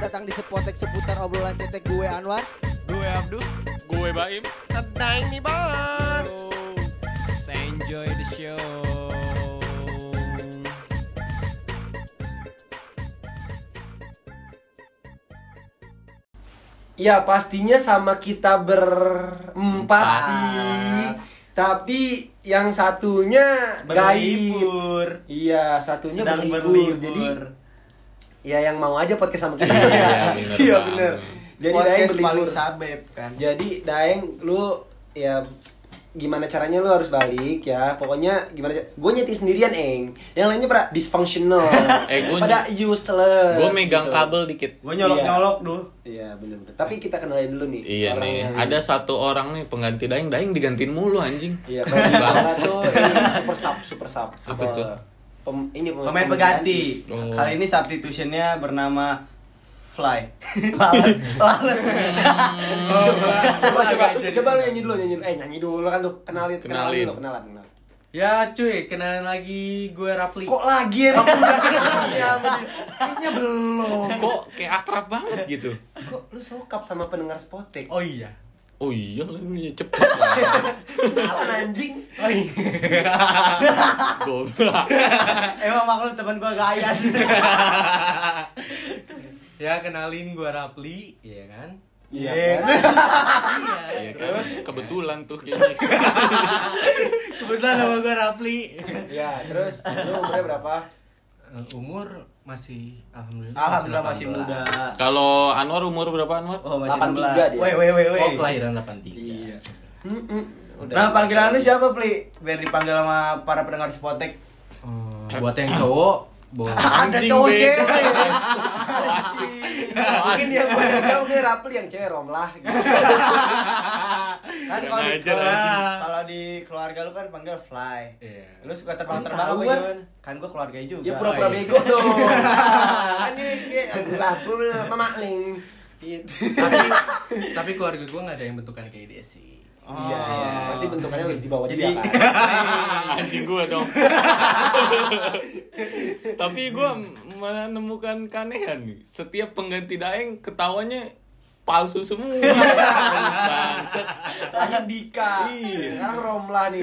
datang di Sepotek seputar obrolan cetek gue Anwar. Gue Abdu. Gue Baim. Tentang nih bos. So enjoy the show. Ya pastinya sama kita berempat Empat. sih. Tapi yang satunya gaib. Berlibur. Iya, satunya Sedang berlibur. berlibur. Jadi ya yang mau aja podcast sama kita. Iya, ya. bener Iya banget. bener. Jadi Daeng Podcast berlibur. paling sabep kan. Jadi Daeng lu ya gimana caranya lu harus balik ya pokoknya gimana gue nyetir sendirian eng yang lainnya pada dysfunctional Eh, gua pada useless Gue megang gitu. kabel dikit. Gue nyolok-nyolok dulu. iya bener-bener tapi kita kenalin dulu nih Iya nih, yang- ada satu orang nih pengganti Daeng, Daeng digantiin mulu anjing. Iya, kalau tuh super sub, super sub. Apa itu? Pem, ini Pemain pengganti. Oh. Kali ini substitutionnya bernama Fly. Lalat. Lalat. Coba coba coba lu nyanyi dulu nyanyi dulu. Eh nyanyi dulu kan tuh kenalin kenalin Kenalin. dulu kenalan kenalan. Ya cuy, kenalin lagi gue Rapli Kok lagi emang udah kenalnya? Kayaknya belum. Kok kayak akrab banget gitu. Kok lu sokap sama pendengar spotek? Oh iya Oh iya, lu cepet lah. Kenalan anjing. Oh iya Goblok. Emang maklum teman gue gayan. Ya kenalin gue Rapli, ya kan Iya. Iya. kan? Iya Iya kan, kebetulan tuh kayaknya. Kebetulan nama gue Rapli Iya, terus lu umurnya berapa? Eh, Umur masih Alhamdulillah Alhamdulillah masih 18. muda. Kalau Anwar umur berapa Anwar? Oh, masih 83 dia. Woi, woi, woi, woi. Oh kelahiran 83 Iya. Mm-mm. Udah. Nah, panggilan lu siapa, Pli? Biar dipanggil sama para pendengar Spotek. Eh, Buat yang cowok boleh Ada Anjing, cowok cewek. Mungkin yang gue mungkin Rapli yang cewek romlah gitu. Kan kalau di, anjing. kalau di keluarga lu kan panggil Fly. Iya Lu suka terbang-terbang Tahu apa gua. Yun? Kan gua keluarga juga. Ya pura-pura iya. bego dong. Kan ini dia memakling. Gitu. tapi, tapi keluarga gue gak ada yang bentukan kayak dia sih Oh. Iya, iya. Pasti bentukannya lebih di bawah Jadi- dia kan. Anjing gua dong. Tapi gua menemukan keanehan nih. Setiap pengganti Daeng ketawanya palsu semua. Bangsat. Terakhir Dika. Iya. Sekarang Romlah nih.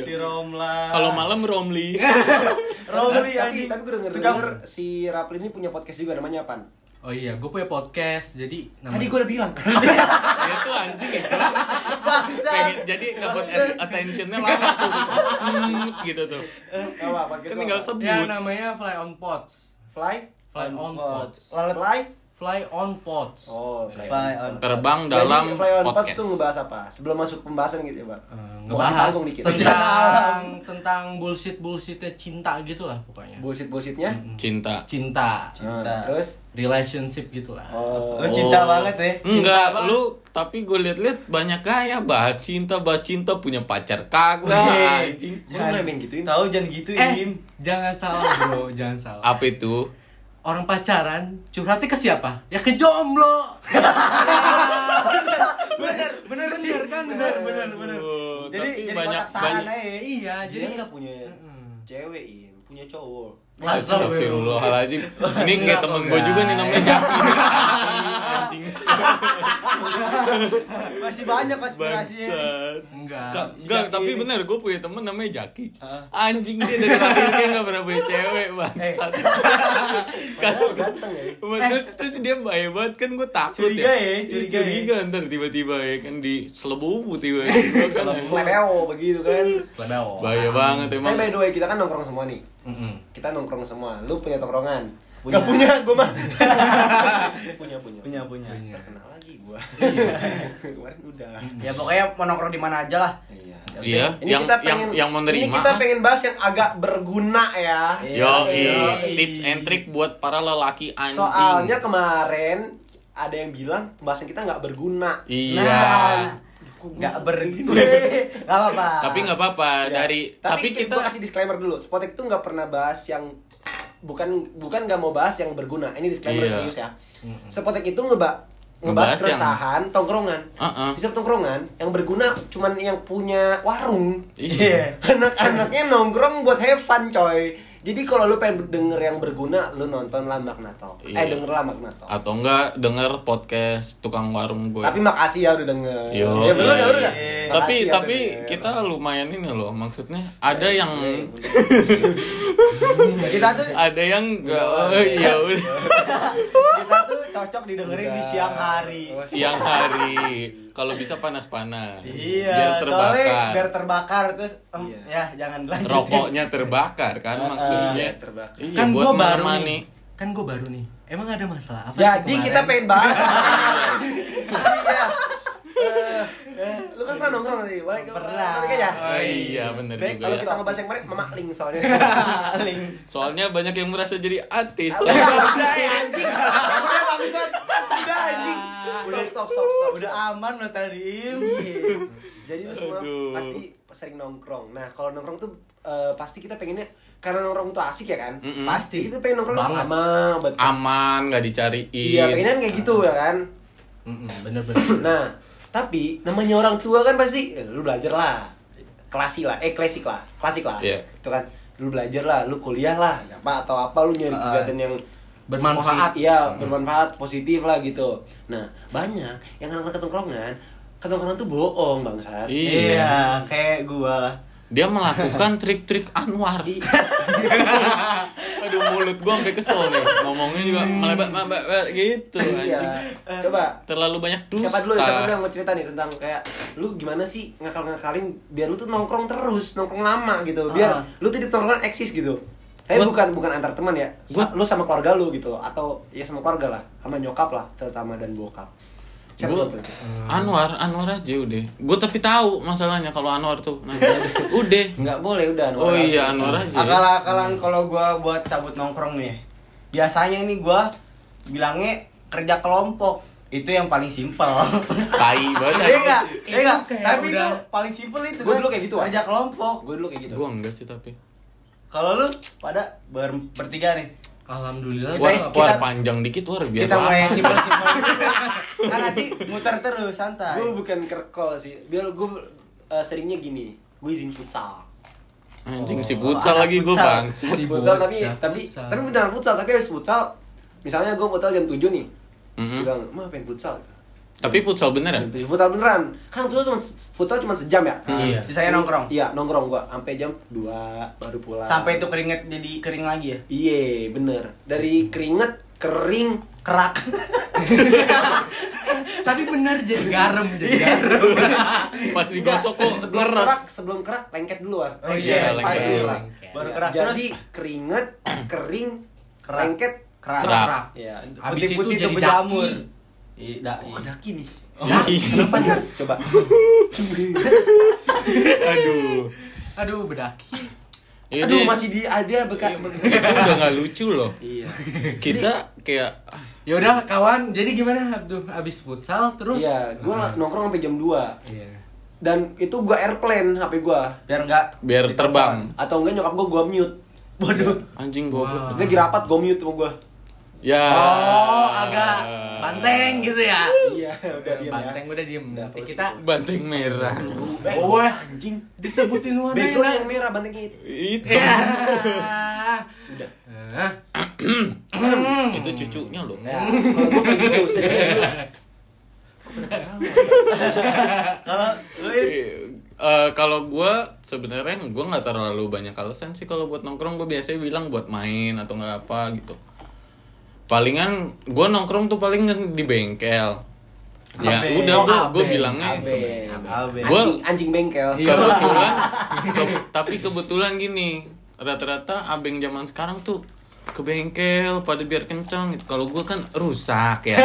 Si Romla. Kalau malam Romli. Romli tapi anjing. tapi gue denger Tukang- denger si Rapli ini punya podcast juga namanya apa? Oh iya, gue punya podcast, jadi Tadi gue udah bilang. Dia tuh anjing ya. Pengen jadi dapat attentionnya lama tuh. Hmm, gitu tuh. Apa apa Kan tinggal Ya sebut. namanya Fly on Pods Fly? Fly on Pods Lalat Fly? Fly on Pods Oh, Fly. Fly on. Terbang Jadi, dalam Fly on Pods podcast. tuh ngebahas apa? Sebelum masuk pembahasan gitu ya, Pak. Eh, Bukan ngebahas dikit. tentang tentang bullshit bullshitnya cinta gitulah pokoknya Bullshit bullshitnya. Mm-mm. Cinta. cinta Cinta. terus relationship gitulah oh. Lu cinta banget ya. Enggak, Cinta lu tapi gue liat-liat banyak gaya bahas cinta, bahas cinta punya pacar kagak Wih. anjing. Kok lu main gituin? Tahu jangan gitu, eh jangan salah bro jangan salah Apa itu? Orang pacaran curhatnya ke siapa ya ke jomblo Bener, bener sih. kan bener, bener, bener. Jadi tapi jadi banyak banyak iya Jadi nggak punya Mm-mm. cewek, punya cowok. Astagfirullahaladzim Ini kayak Enggak, temen gue juga nih namanya Jaki Anjing Masih banyak konspirasinya. Enggak Enggak, tapi ini. bener gue punya temen namanya Jaki. Anjing dia dari lahir kayak gak pernah punya cewek Bangsat Kan Padahal ganteng ya. Terus, terus dia baik banget kan gue takut Curiga ya, Iya, curiga ya. Curiga ntar tiba-tiba ya kan di selebubu tiba-tiba kan Plebeo begitu kan. Lebeo. Bahaya banget Tapi emang by the way kita kan nongkrong semua nih. Mm-mm. Kita nongkrong semua. Lu punya tongkrongan? Punya. Gak punya, gue mah. punya, punya. Punya, punya. Punya. Terkenal lagi gua. Kemarin udah. Ya pokoknya mau nongkrong di mana aja lah. Iya. Iya, Ini yang- kita yang- yang mau nerima. Ini kita pengen bahas yang agak berguna ya. Yo, Iya. tips and trick buat para lelaki anjing Soalnya kemarin ada yang bilang pembahasan kita nggak berguna. Iya Nah, nggak ber nggak apa-apa. Tapi nggak apa-apa Ya. dari tapi, tapi, kita kita kasih disclaimer dulu. Spotek tuh nggak pernah bahas yang bukan bukan nggak mau bahas yang berguna. Ini disclaimer Iya. serius ya. Spotek itu ngeba ngebahas Ngebahas yang- keresahan tongkrongan. Heeh. Di setiap tongkrongan yang berguna cuman yang punya warung. Iya. Anak-anaknya nongkrong buat have fun coy. Jadi kalau lu pengen denger yang berguna, lu nonton lah Magna Talk. Eh Iya. denger lah Magna Talk. Atau enggak denger podcast tukang warung gue. Tapi makasih ya udah denger. Yo, ya bener iya. ya udah. tapi ya tapi denger. kita lumayan ini loh maksudnya ada yang Kita tuh ada yang enggak oh, iya udah kita tuh cocok didengerin di siang hari. siang hari kalau bisa panas-panas Iya, biar soalnya terbakar biar terbakar terus em, Iya. ya jangan lanjut. rokoknya terbakar kan maksudnya terbakar. iya kan buat gua baru nih. Kan gue baru nih. Emang ada masalah apa sih Jadi kemarin? kita pengen bahas. Iya. Eh, lu kan pernah nongkrong tadi, boleh Pernah. Balik aja. oh, iya bener Baik, juga kalau ya kita ngebahas yang kemarin, Mama Ling soalnya. Link. soalnya banyak yang merasa jadi artis Udah, udah ya, anjing. Udah bangsat. Udah anjing. Udah stop stop stop. Udah aman lo tadi. Iya. Jadi lu semua pasti sering nongkrong. Nah, kalau nongkrong tuh eh, pasti kita pengennya karena nongkrong tuh asik ya kan? Mm-mm. Pasti. Kita pengen nongkrong Banget. lama, betul. aman nggak dicariin Iya, pengen kayak gitu ya kan? Mm-mm, bener-bener. Nah, tapi namanya orang tua kan pasti eh, lu belajar lah. Klasik lah, eh klasik lah, klasik lah. Iya. Itu kan lu belajar lah, lu kuliah lah, apa atau apa lu nyari Ah. kegiatan yang Bermanfaat. posi- Iya, bermanfaat, positif lah gitu. Nah, banyak yang anak-anak ketongkrongan, ketongkrongan tuh bohong, Bang Sar. Iya. Iya, kayak gua lah. dia melakukan trik-trik Anwar aduh mulut gua sampai kesel nih ngomongnya juga melebat melebat gitu Iya. anjing Coba terlalu banyak dusta siapa dulu siapa dulu yang mau cerita nih tentang kayak lu gimana sih ngakal-ngakalin biar lu tuh nongkrong terus nongkrong lama gitu biar Ah. lu tuh di tongkrongan eksis gitu tapi Gua- bukan bukan antar teman ya Sa- Gua- lu sama keluarga lu gitu atau ya sama keluarga lah sama nyokap lah terutama dan bokap Siapa Gua tuh? Anwar, Anwar aja udah. Gue tapi tahu masalahnya kalau Anwar tuh. Nah, udah. nggak boleh udah Oh iya, Anwar aja. Akal-akalan kalau gua buat cabut nongkrong nih. Biasanya nih gua bilangnya kerja kelompok. Itu yang paling simpel. Tai banget. Iya enggak? Iya enggak? kayak Tapi udah- itu paling simpel itu. Gua kan. dulu kayak gitu. Kerja kelompok. gue dulu kayak gitu Gue enggak sih tapi. Kalau lu pada ber bertiga nih. Alhamdulillah. War, Kita- war kita- panjang dikit war biar Kita mulai simpel-simpel. kan nanti muter terus santai. gue bukan kerkol sih biar gue eh, seringnya gini gue izin futsal Anjing Oh, si futsal lagi gue bang. Si futsal tapi tapi futsal. tapi beneran futsal tapi harus futsal misalnya gue futsal jam 7 nih Mhm. bilang mah pengen futsal Tapi futsal beneran. Jam 7 futsal beneran kan futsal cuma futsal cuma sejam ya Iya. Sisanya nongkrong. iya nongkrong gua sampai jam 2 baru pulang Sampai itu keringet jadi kering lagi ya. iya bener dari keringet kering Kerak. Tapi bener jadi garam jadi garam. Pas digosok kok sebelum kerak ngeres. sebelum kerak lengket dulu ah Oh iya, pasti lengket. Baru kerak jadi terus keringet kering Kerak. lengket kerak. Kerak. ya Habis itu jadi daki. Iya, dah. kok daki nih Ih, coba Aduh. Aduh bedaki. Iya aduh deh. masih di ada bekas itu udah nggak lucu loh. iya Kita kayak ah, Ya udah kawan, jadi gimana tuh abis futsal terus? iya gua nongkrong sampai jam 2 Iya. dan itu gua airplane HP gua Biar enggak biar terbang. atau enggak nyokap gua gua mute bodoh. Anjing Wow. goblok. dia lagi rapat gua mute sama gua Ya. Oh, agak banteng gitu ya. iya udah diam ya Banteng udah diem. Terus kita Banteng merah. Oh, anjing disebutin warna ya. yang merah bantengnya itu Itu. Ya. udah Hah? Itu cucunya loh. ya kalau gitu sebenarnya dulu. Kalau lu Im, Eh, kalau gue sebenarnya gue nggak terlalu banyak alasan sih kalau buat nongkrong gue biasanya bilang buat main atau nggak apa gitu palingan gue nongkrong tuh paling di bengkel ya Abe. udah Oh, gue gue abe. bilangnya Abe. Abe. Gua- anjing anjing bengkel kebetulan ke- tapi kebetulan gini rata-rata abeng zaman sekarang tuh ke bengkel pada biar kencang gitu kalau gue kan rusak ya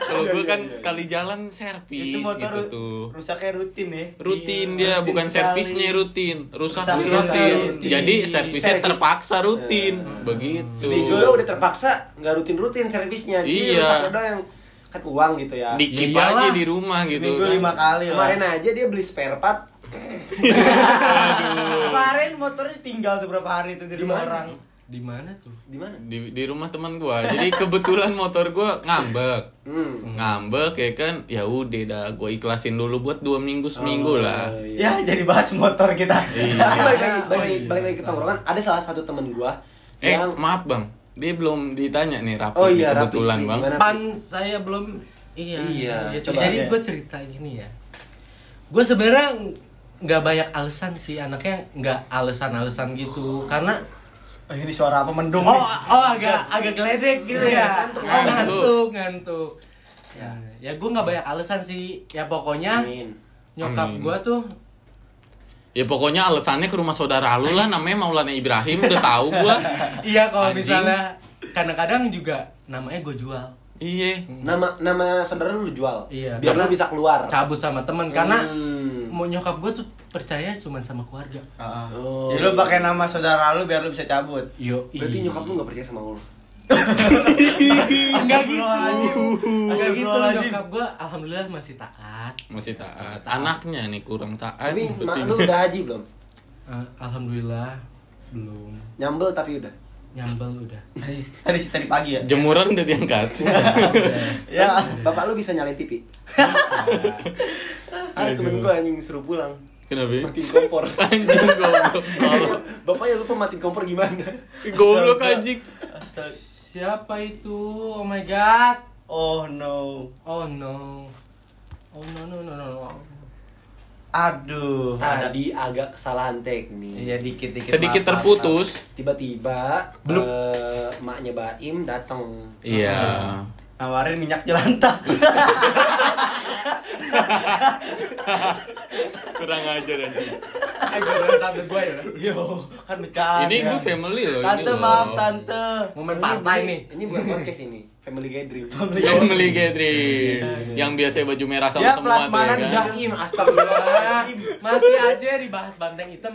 kalau gue kan sekali jalan servis gitu tuh rusaknya rutin ya. rutin Iya, dia rutin bukan sekali. servisnya rutin rusak Rusak rutin rutin. jadi Di- servisnya servis. terpaksa rutin begitu seminggu lu udah terpaksa nggak rutin rutin servisnya Jadi Iya. yang kan uang gitu ya dikip iyalah. aja di rumah gitu Seminggu kan. lima kali lah. kemarin aja dia beli spare part Kemarin motornya tinggal tuh berapa hari itu di rumah Di mana? orang. Di mana tuh? Di mana? di di rumah teman gua jadi kebetulan motor gua ngambek Hmm. ngambek ya kan ya udah dah gua ikhlasin dulu buat dua minggu seminggu lah Oh, iya. Ya jadi bahas motor kita. Iya. Balik lagi, balik, Oh, iya. balik lagi ke tongkrongan, ada salah satu temen gua eh yang maaf bang dia belum ditanya nih rapi Oh iya, Rapi. kebetulan bang Gimana? Pan saya belum iya. Iya, iya, coba Jadi ya. gue cerita gini ya. Gue sebenarnya nggak banyak alasan sih anaknya nggak alasan-alasan gitu karena Oh, ini suara apa mendung oh nih? oh agak agak geledek gitu ya Ngantuk. oh, ngantuk ngantuk ya ya gue nggak banyak alasan sih ya pokoknya Amin. nyokap Amin. gue tuh ya pokoknya alasannya ke rumah saudara lu lah namanya Maulana Ibrahim udah tahu gua iya kalau misalnya kadang-kadang juga namanya gue jual iya Nama nama saudara lu jual. Iya, Biar lu bisa keluar. cabut sama temen karena Hmm. Mau nyokap gue tuh percaya cuma sama keluarga Heeh. Oh. Jadi lu pakai nama saudara lu biar lu bisa cabut. yo Berarti nyokap lu gak percaya sama lu. Enggak gitu. Enggak gitu nyokap gua alhamdulillah masih taat. masih taat anaknya nih kurang taat Tapi mak lu udah haji belum? Eh, alhamdulillah belum Nyambel tapi udah. Nyambel udah. Tadi sih tadi pagi ya. jemuran udah diangkat Udah. Ya. Bapak lu bisa nyalain TV. Ada temen gua anjing suruh pulang. kenapa ya? Matiin kompor. anjing goblok Bapaknya lupa matiin kompor gimana? goblok anjing. Siapa itu? Oh my god. Oh no. Oh no. Oh no no no no. no. Aduh. Ada Tadi agak kesalahan teknis. Iya dikit dikit. sedikit maaf, terputus Tiba-tiba Belum. eh, maknya Baim datang. iya maaf. Nawarin minyak jelantah. kurang ajar anjing Eh gue tante gue ya. Yo, kan bercanda. ini gue family loh ini Tante loh. maaf tante. Momen partai nih. Ini bukan podcast ini, family gathering. family gathering yang biasa baju merah sama Ya, semua tuh ya plasmanan kan Jaim, astagfirullah. Masih aja dibahas banteng hitam.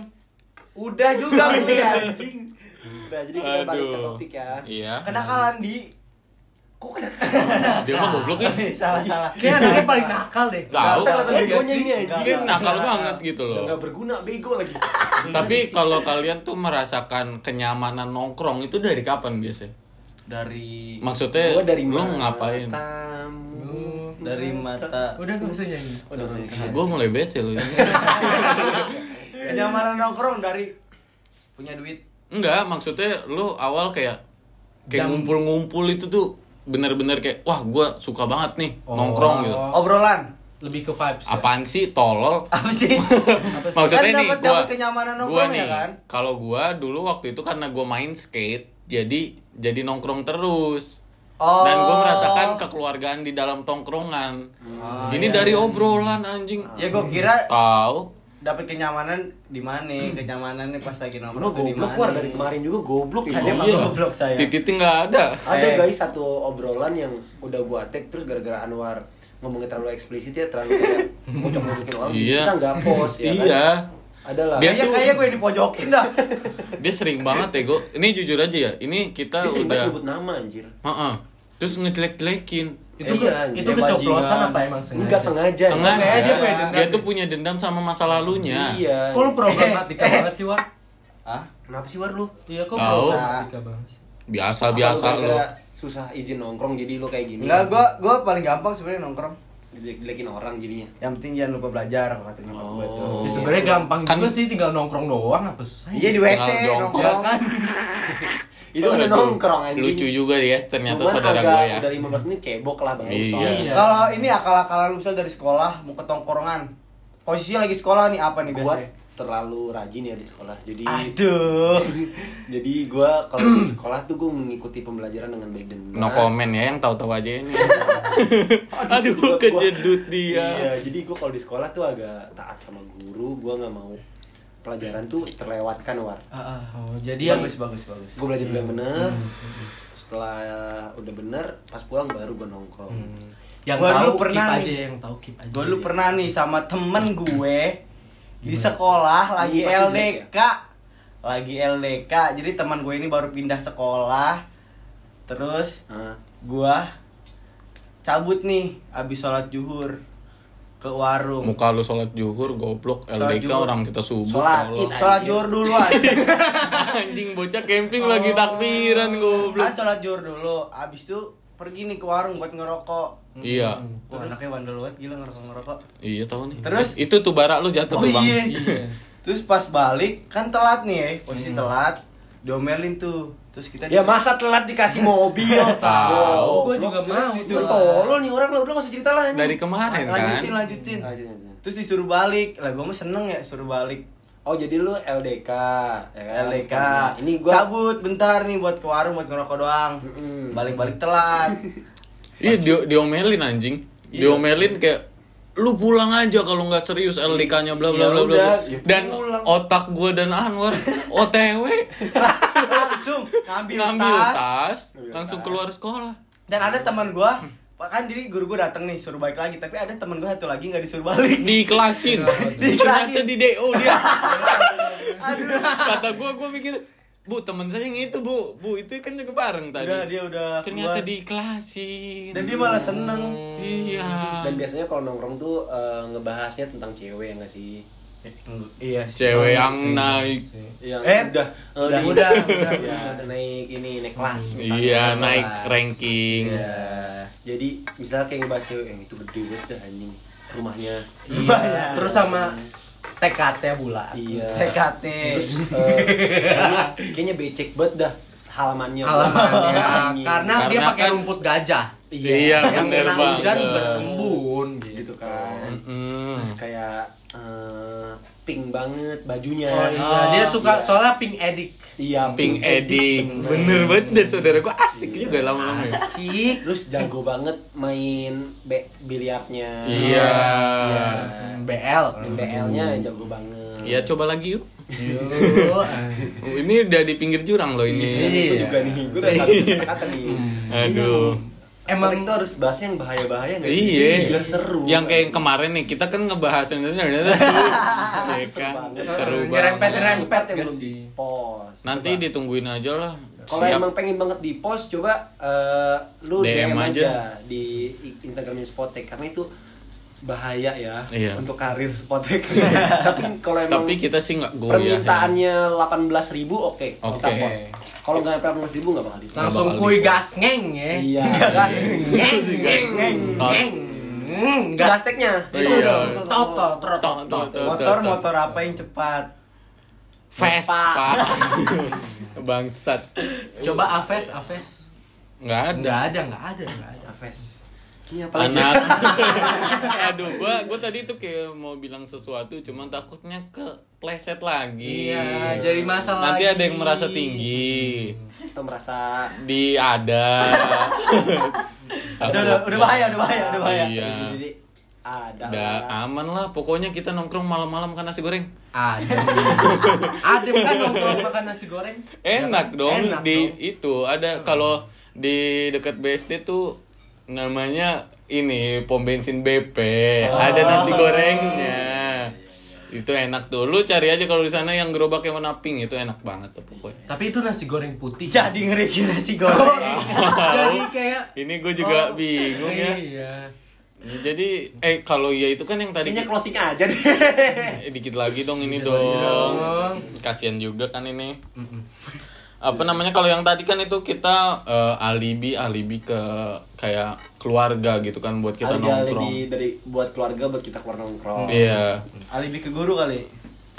Udah juga ini anjing. Udah, jadi kita balik ke Aduh. topik ya. iya Kenakalan di. Kok kena dia mah goblok ya salah salah. Kayak anaknya paling nakal deh. Tahu. Iya begonya ini mungkin nakal banget gitu loh nggak berguna, bego lagi. tapi kalau kalian tuh merasakan kenyamanan nongkrong itu dari kapan biasanya Dari maksudnya Gua dari lu mana ngapain Tamu. dari mata. Udah gak usah nyanyi. Udah, udah. gue mulai bete loh ini Kenyamanan nongkrong dari punya duit. enggak maksudnya lu awal kayak kayak ngumpul-ngumpul itu tuh bener-bener kayak wah gue suka banget nih Oh. nongkrong gitu Obrolan. Lebih ke vibes. ya? apaan sih tolol Apa sih? Maksudnya Kan nih dapat- gua dapat kenyamanan gua nongkrong nih ya kan? kalau gua dulu waktu itu karena gua main skate jadi jadi nongkrong terus Oh. dan gua merasakan kekeluargaan di dalam tongkrongan Oh, ini iya, dari iya. obrolan anjing Ya gue kira tahu dapat kenyamanan di mana? Kenyamanannya pas lagi nongkrong tuh di goblok mana? keluar dari kemarin juga goblok ya. Dia mah iya. goblok saya. titiknya nggak ada Ada Eh. guys satu obrolan yang udah gua tag terus gara-gara Anwar ngomongnya terlalu eksplisit ya terlalu kayak muncul-muncul orang Iya. kita nggak post ya kan? iya Ada lah. Dia Kayaknya tuh- kayak gue yang dipojokin dah. dia sering banget ya gua ini jujur aja ya ini kita Dia sering udah banget nyebut nama anjir. Heeh. terus ngejelek-jelekin Itu Iya, ke- itu dia kecoplosan apa emang sengaja? Enggak sengaja. sengaja Kayak dia dia, punya dendam tuh deh. punya dendam sama masa lalunya Iya. Kok lu problematika banget sih, War? Hah? Kenapa sih War lu? Iya, kok problematika banget sih? biasa Apa biasa lu susah izin nongkrong jadi lu kayak gini. Enggak, gua gua paling gampang sebenarnya nongkrong. jelek-jelekin orang jadinya. Yang penting jangan lupa belajar kata nyokap gue tuh. Oh. Ya sebenarnya gampang Kan- juga sih tinggal nongkrong doang apa susahnya? Iya di WC Tinggal jongkok. nongkrong. kan. Itu Aduh, nongkrong anjing. lucu juga ya ternyata Cuman saudara gue ya Udah 15 menit cebok lah bang. Iya. Iya. Kalau ini akal-akalan lu misal dari sekolah mau ke tongkrongan. Posisinya lagi sekolah nih apa nih Gua biasanya? terlalu rajin ya di sekolah. Jadi Aduh. jadi gua kalau di sekolah tuh gua mengikuti pembelajaran dengan baik dan benar. no comment ya yang tahu-tahu aja ini aduh kejedut gua. kejedut dia Iya, jadi gua kalau di sekolah tuh agak taat sama guru, gua nggak mau pelajaran tuh terlewatkan war. Oh, jadi yang bagus bagus bagus. Gue belajar dengan bener. Hmm, Setelah udah bener, pas pulang baru gua nongkrong. Hmm. yang Gua tahu keep pernah aja nih. yang tahu keep aja. Gue dulu pernah nih sama temen gue di Gimana? sekolah lagi Lu LDK. Lagi LDK. Jadi teman gue ini baru pindah sekolah. Terus Hah? gua cabut nih abis sholat zuhur ke warung. muka lu sholat zuhur goblok LDK orang kita subuh Sholat id. Sholat zuhur duluan. Anjing bocah camping lagi takbiran kan goblok. sholat zuhur dulu abis itu pergi nih ke warung buat ngerokok Iya. Wah, anaknya bandel banget gila ngerokok ngerokok Iya tahu nih. Terus? itu tuh bara lu jatuh oh tuh, Bang. iya Iya. terus pas balik kan telat nih ya posisi telat diomelin tuh terus kita Ya masa telat dikasih mobil. Tahu. Oh, Gua juga mau. Disuruh tolol nih orang lah udah nggak usah cerita lah. anjing. Dari kemarin kan. lanjutin lanjutin Lanjut, lanjut. terus disuruh balik lah gue mah seneng ya suruh balik Oh jadi lu LDK, ya kan? LDK Ini gua cabut bentar nih buat ke warung buat ngerokok doang balik-balik telat Iya, di diomelin anjing. Iya. Diomelin kayak lu pulang aja kalau nggak serius LDK-nya bla bla Ya bla bla. ya Dan pulang. otak gua dan Anwar OTW langsung ngambil, ngambil tas. tas, Ngambil langsung tas. keluar sekolah. dan ada teman gua kan jadi guru gua dateng nih suruh balik lagi tapi ada teman gua satu lagi nggak disuruh balik Dikelasin. Dikelasin. Ternyata di DO dia. Kata gua gua mikir, "Bu, teman saya yang itu, Bu. Bu, itu kan juga bareng tadi." udah dia udah Ternyata keluar. dikelasin. dan dia malah seneng Iya. Dan biasanya kalau nongkrong tuh eh, ngebahasnya tentang cewek ya nggak sih? iya sih. Cewek yang naik. Yang Eh, udah eh, udah, di- udah, udah, ya, udah. naik ini naik kelas. misalnya. Iya, naik Kelas. ranking. Iya. Jadi misalnya kayak ngebahas cewek yang itu gede banget dah anjing rumahnya. Iya. Terus sama TKT bulat. Iya. TKT Terus eh, kayaknya, kayaknya becek banget dah halamannya. Halamannya karena, dia Karena pakai kan- rumput gajah. Iya, yang bener kena hujan berembun gitu. gitu kan. Mm. Terus kayak eh, pink banget bajunya. Oh iya, dia suka Iya. soalnya pink edik. Iya, Pink Edding, bener banget deh saudara gua asik juga lama-lama. ya. Asik. Terus jago banget main be biliarnya. Iya. BL. Main BL-nya jago banget. Ya coba lagi yuk. Yuk. Ini udah di pinggir jurang loh Ini ini. gue juga nih, gue udah kata, kata nih. Aduh. Emang itu harus bahasnya yang bahaya-bahaya nggak sih? Iya. Biar seru. Yang kayak yang kemarin nih, kita kan ngebahas yang ternyata Iya kan, banget. seru banget. nyerempet. Gak belum sih. di post. Nanti Coba. ditungguin aja lah. Kalau emang pengen banget di post, coba eh, lu DM DM, aja. aja. di Instagramnya Spotek karena itu bahaya ya Iya. untuk karir Spotek. Tapi kalau emang Tapi kita sih nggak goyah. ya. permintaannya 18.000 ribu, oke. kita Oke. post. Kalau nggak 18 ribu nggak bakal di Langsung kuy di- gas ngeng ya. Iya. Ngeng ngeng Ngeng. ngeng. Enggak. Gasteknya. Iya. Tok tok tok tok. Tok, tok, motor motor apa yang cepat Vespa. Bangsat. Coba Aves Aves. Nggak ada. Enggak ada, enggak ada, enggak ada. Aves. Lagi? anak aduh gua gua tadi tuh kayak mau bilang sesuatu cuman takutnya ke pleset lagi Iya, jadi masalah nanti lagi. ada yang merasa tinggi Atau merasa di ada udah udah udah bahaya udah bahaya udah bahaya iya jadi ada. udah aman lah pokoknya kita nongkrong malam-malam makan nasi goreng Adem. Adem kan nongkrong makan nasi goreng. enak dong Enak di dong. itu ada kalau di dekat BSD tuh namanya ini pom bensin BP ada nasi gorengnya. Itu enak tuh. Lu cari aja kalau di sana yang gerobaknya warna pink itu enak banget tuh pokoknya. Tapi itu nasi goreng putih. jadi ngeri nasi Oh, goreng. Jadi kayak ini gue juga Oh, bingung ya. Iya. jadi eh kalau ya itu kan yang tadi Kayaknya closing aja deh. eh, dikit lagi dong ini dong. dong. kasihan juga kan ini. Mm-mm. Apa namanya kalau yang tadi kan itu kita eh, alibi alibi ke kayak keluarga gitu kan buat kita Alibi nongkrong. alibi dari buat keluarga buat kita keluar nongkrong. iya. Alibi ke guru kali?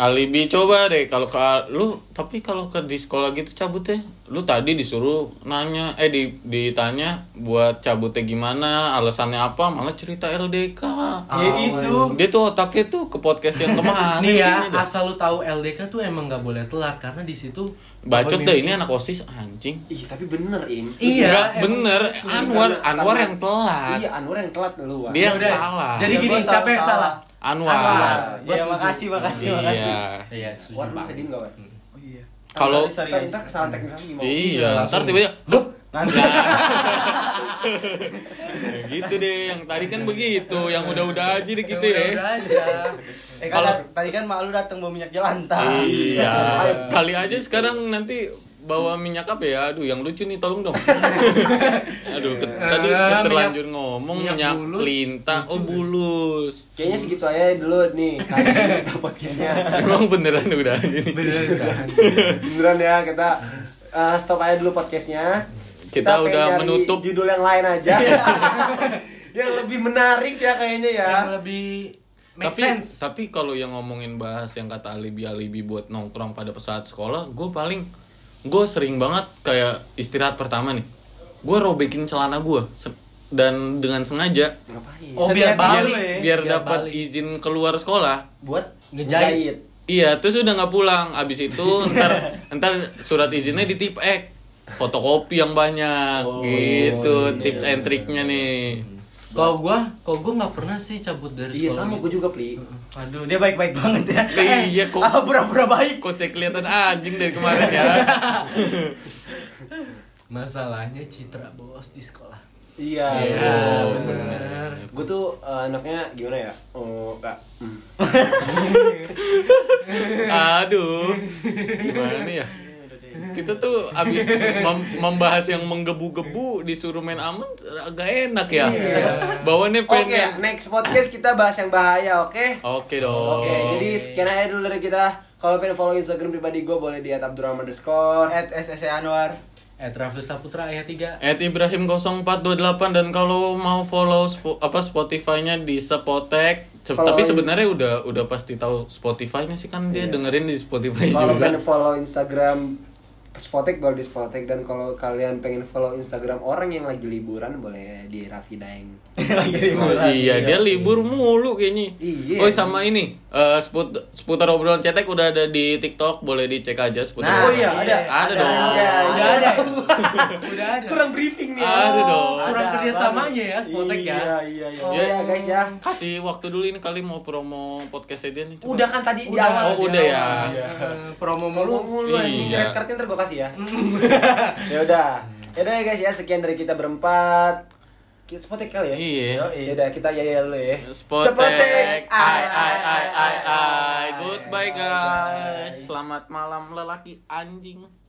Alibi coba deh kalau ke lu tapi kalau ke di sekolah gitu cabut ya lu tadi disuruh nanya eh di ditanya buat cabutnya gimana alasannya apa malah cerita LDK ya itu dia tuh otaknya tuh ke podcast yang kemarin Nih ya, ini dah. asal lu tahu LDK tuh emang nggak boleh telat karena di situ bacot deh ini anak osis anjing Ih, tapi bener, Im. Iya, Enggak, emang. bener Anwar Karena- Anwar karena- yang telat Iya, Anwar yang telat lu. Dia yang Udah. salah Jadi gini, siapa yang salah. salah? Anwar, Anwar. Ya makasih makasih makasih iya Iya, sedih nggak, Wan? oh iya Kalau- Ntar, kesalahan teknis gimana? iya ntar tiba-tiba Dup! nanti Ya gitu deh yang tadi kan begitu yang udah-udah aja deh Udah, ya eh Kalau- tadi kan mak lu datang bawa minyak jelantah. Iya. Kali aja sekarang nanti bawa minyak apa ya aduh yang lucu nih tolong dong aduh ke- tadi Eh, terlanjur ngomong Minyak minyak bulus. lintah oh bulus Kayaknya segitu aja dulu nih kita podcastnya. emang beneran udah ini Beneran ya kita eh, stop aja dulu podcastnya. Kita pengen udah menutup. judul yang lain aja. yang lebih menarik ya kayaknya ya. Yang lebih make tapi sense. tapi kalau yang ngomongin bahas yang kata alibi alibi buat nongkrong pada saat sekolah gue paling gue sering banget kayak istirahat pertama nih. Gue robekin celana gue dan dengan sengaja. Ngapain? Oh, biar ya. biar biar dapat izin keluar sekolah. Buat Ngejahit. iya terus udah nggak pulang. Abis itu ntar ntar surat izinnya di tip ek fotokopi yang banyak. Gitu tips and triknya nih Kalau gua, kalau gua nggak pernah sih cabut dari Iya sekolah. sama gitu. gue juga pli. Aduh, dia baik-baik banget ya. Iya, kok. Apa pura-pura baik? kok saya kelihatan anjing dari kemarin ya Masalahnya citra bos di sekolah. Iya. Iya, Oh, bener. Gue tuh eh, anaknya gimana ya? Oh, kak. Hmm. Aduh, gimana ya? Kita tuh abis mem- membahas yang menggebu-gebu disuruh main aman agak enak ya. Bawaannya Oke, pengen. next podcast kita bahas yang bahaya, oke? Oke dong. Oke, jadi sekian aja dulu dari kita. Kalau pengen follow Instagram pribadi gue boleh di @abdurrahman underscore. At SSC Anwar. Eh, Travis Saputra ayat 3. At Ibrahim 0428 dan kalau mau follow spo- apa Spotify-nya di Spotek. Se- Follow Tapi sebenarnya udah udah pasti tahu Spotify-nya sih kan dia Iya. dengerin di Spotify Kalau juga. pengen follow Instagram Spotek boleh di Spotek dan kalau kalian pengen follow Instagram orang yang lagi liburan boleh di Raffi Daeng. Lagi liburan. Iya, dia libur mulu kayaknya. Iya. Oh, sama ini. eh, seput seputar obrolan cetek udah ada di TikTok, boleh dicek aja seputar. Nah, Oh iya, ada. Ada dong. Iya, Udah iya. ada. Udah ada. Kurang briefing nih. Ada dong. Kurang Ada, kerjasamanya ya, Spotek ya. Iya, iya, iya. Oh Ya. ya guys ya. Kasih waktu dulu ini kali mau promo podcastnya dia nih. Udah kan tadi di Udah. awal. Oh, udah ya. Promo Lu mulu. mulu anjing Iya. gue kasih ya. ya udah. Ya udah ya guys ya sekian dari kita berempat. Kita Spotek kali ya. Iya. Ya udah kita ya ya dulu ya. Spotek. Ai ai ai ai ai. Goodbye guys. Selamat malam lelaki anjing.